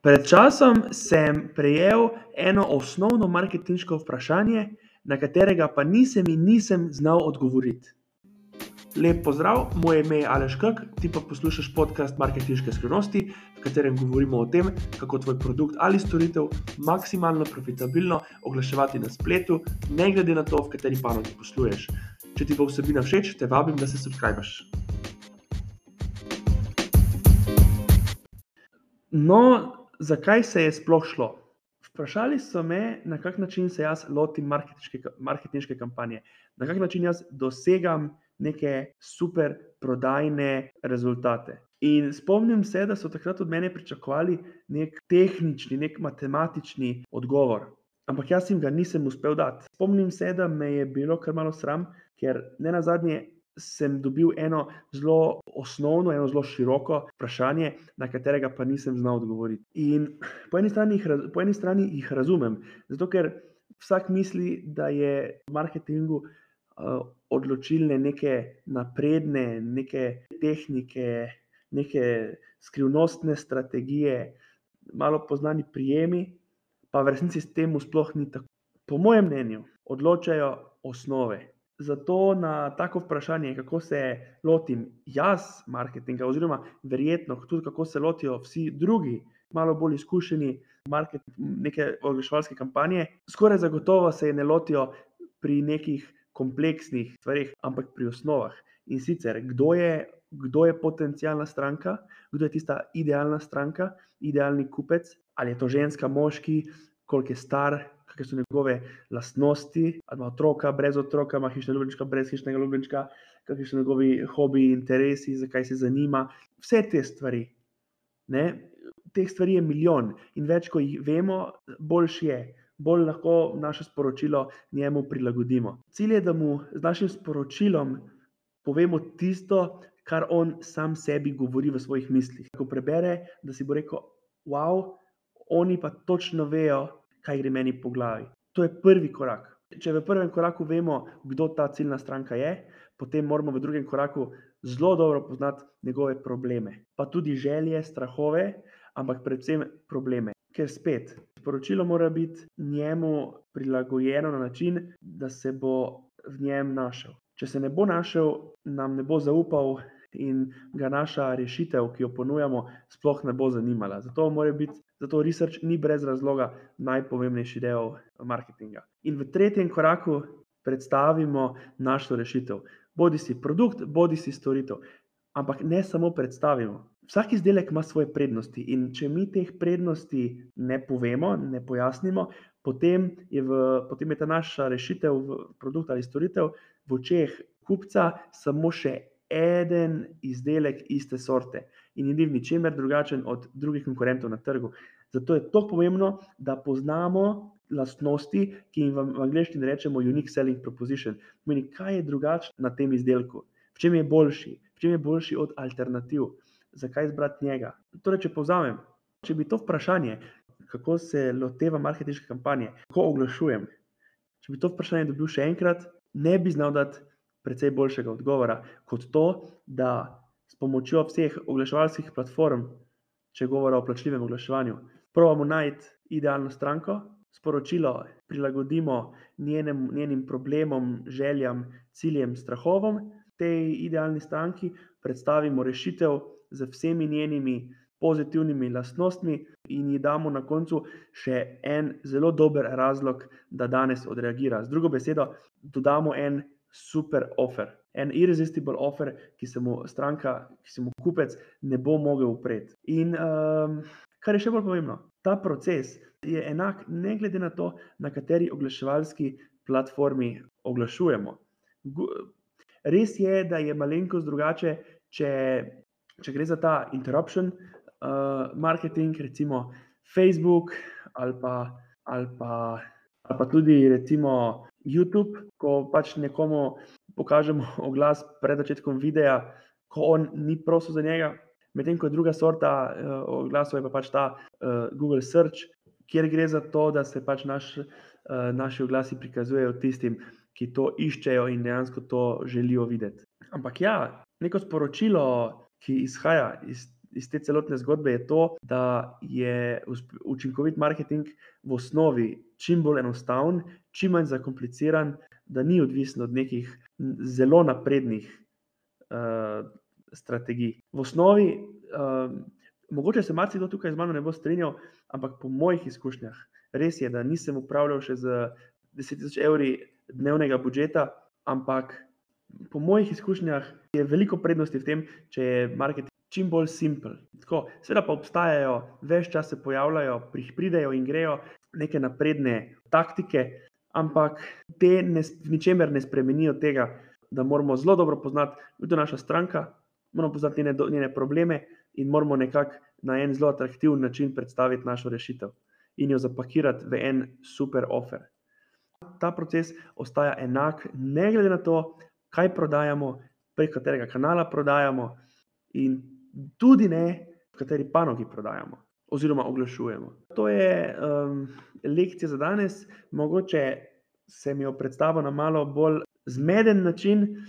Pred časom sem prejel eno osnovno marketinško vprašanje, na katerega pa nisem in nisem znal odgovoriti. Lep pozdrav, moje ime je Aleš Kak, ti pa poslušaš podcast Marketinške skrivnosti, v katerem govorimo o tem, kako tvoj produkt ali storitev maksimalno profitabilno oglaševati na spletu, ne glede na to, v kateri panogi posluješ. Če ti bo vsebina všeč, te vabim, da se subskrbiš. No, zakaj se je sploh šlo? Vprašali so me, na kak način se jaz lotim marketinške kampanje, na kak način jaz dosegam neke super prodajne rezultate. In spomnim se, da so takrat od mene pričakovali nek tehnični, nek matematični odgovor. Ampak jaz jim ga nisem uspel dati. Spomnim se, da me je bilo kar malo sram, ker ne na zadnje sem dobil eno zelo osnovno, eno zelo široko vprašanje, na katerega pa nisem znal odgovoriti. In po eni strani jih, po eni strani jih razumem, zato ker vsak misli, da je v marketingu uh, odločilne neke napredne, neke tehnike, neke skrivnostne strategije, malo poznani prijemi, pa v resnici s tem sploh ni tako. Po mojem mnenju, odločajo osnove. Zato na tako vprašanje, kako se lotim jaz marketinga, oziroma verjetno tudi kako se lotijo vsi drugi, malo bolj izkušeni neke oglaševalske kampanje, skoraj zagotovo se je ne lotijo pri nekih kompleksnih stvarih, ampak pri osnovah. In sicer, kdo je, kdo je potencijalna stranka, kdo je tista idealna stranka, idealni kupec, ali je to ženska, moški, koliko je star, kakšne so njegove lastnosti, ali ima otroka, brez otroka, ima hišnega ljubljenčka, brez hišnega ljubljenčka, kakšni so njegovi hobiji, interesi, zakaj se zanima. Vse te stvari. Ne? Teh stvari je milijon in več, ko jih vemo, boljši je, bolj lahko naše sporočilo njemu prilagodimo. Cilj je, da mu z našim sporočilom povemo tisto, kar on sam sebi govori v svojih mislih. Ko prebere, da si bo rekel, wow, oni pa točno vejo, kaj gre meni po glavi. To je prvi korak. Če v prvem koraku vemo, kdo ta ciljna stranka je, potem moramo v drugem koraku zelo dobro poznati njegove probleme, pa tudi želje, strahove, ampak predvsem probleme. Ker spet, sporočilo mora biti njemu prilagojeno na način, da se bo v njem našel. Če se ne bo našel, nam ne bo zaupal, in ga naša rešitev, ki jo ponujamo, sploh ne bo zanimala. Zato mora biti, zato research ni brez razloga najpomembnejši del marketinga. In v tretjem koraku predstavimo našo rešitev. Bodi si produkt, bodi si storitev. Ampak ne samo predstavimo. Vsak izdelek ima svoje prednosti, in če mi teh prednosti ne povemo, ne pojasnimo, potem je, v, potem je ta naša rešitev, produkt ali storitev, v očeh kupca samo še en izdelek iste sorte in ni v ničemer drugačen od drugih konkurentov na trgu. Zato je to pomembno, da poznamo lastnosti, ki jim v angleščini rečemo unique selling proposition. Pomeni, kaj je drugače na tem izdelku, v čem je boljši, v čem je boljši od alternativ, zakaj izbrati njega. Torej, če povzamem, če bi to vprašanje, kako se loteva marketinške kampanje, kako oglašujem, če bi to vprašanje dobil še enkrat, ne bi znal dati precej boljšega odgovora kot to, da s pomočjo vseh oglaševalskih platform, če govorimo o plačljivem oglaševanju, pravimo najti idealno stranko, sporočilo prilagodimo njenem, njenim problemom, željam, ciljem, strahovom, tej idealni stranki predstavimo rešitev z vsemi njenimi pozitivnimi lastnostmi in ji damo na koncu še en zelo dober razlog, da danes odreagira. Z drugo besedo, dodamo en super offer, en irresistible offer, ki se mu stranka, ki se mu kupec ne bo mogel upreti. In um, kar je še bolj pomembno, ta proces je enak, ne glede na to, na kateri oglaševalski platformi oglašujemo. Res je, da je malenkost drugače, če, če gre za ta interruption uh, marketing, recimo Facebook ali pa, ali pa, ali pa tudi recimo YouTube, ko pač nekomu pokažemo oglas pred začetkom videa, ko on ni prosil za njega, medtem ko je druga sorta uh, oglasov, je pa pač ta uh, Google Search, kjer gre za to, da se pač naš, uh, naši oglasi prikazujejo tistim, ki to iščejo in dejansko to želijo videti. Ampak ja, neko sporočilo, ki izhaja iz iz te celotne zgodbe je to, da je učinkovit marketing v osnovi čim bolj enostaven, čim manj zakompliciran, da ni odvisen od nekih zelo naprednih uh, strategij. V osnovi, uh, mogoče se marsikdo tukaj z mano ne bo strinjal, ampak po mojih izkušnjah, res je, da nisem upravljal še z 10.000 evri dnevnega budžeta, ampak po mojih izkušnjah je veliko prednosti v tem, če je marketing čim bolj simpel. Seveda pa obstajajo, več časa se pojavljajo, pridejo in grejo neke napredne taktike, ampak te ne, ničemer ne spremenijo tega, da moramo zelo dobro poznati, kdo je naša stranka, moramo poznati njene, njene probleme in moramo nekako na en zelo atraktiven način predstaviti našo rešitev in jo zapakirati v en super offer. Ta proces ostaja enak, ne glede na to, kaj prodajamo, prek katerega kanala prodajamo, in tudi ne, v kateri panogi prodajamo oziroma oglašujemo. To je um, lekcija za danes, mogoče se mi jo predstavlja na malo bolj zmeden način,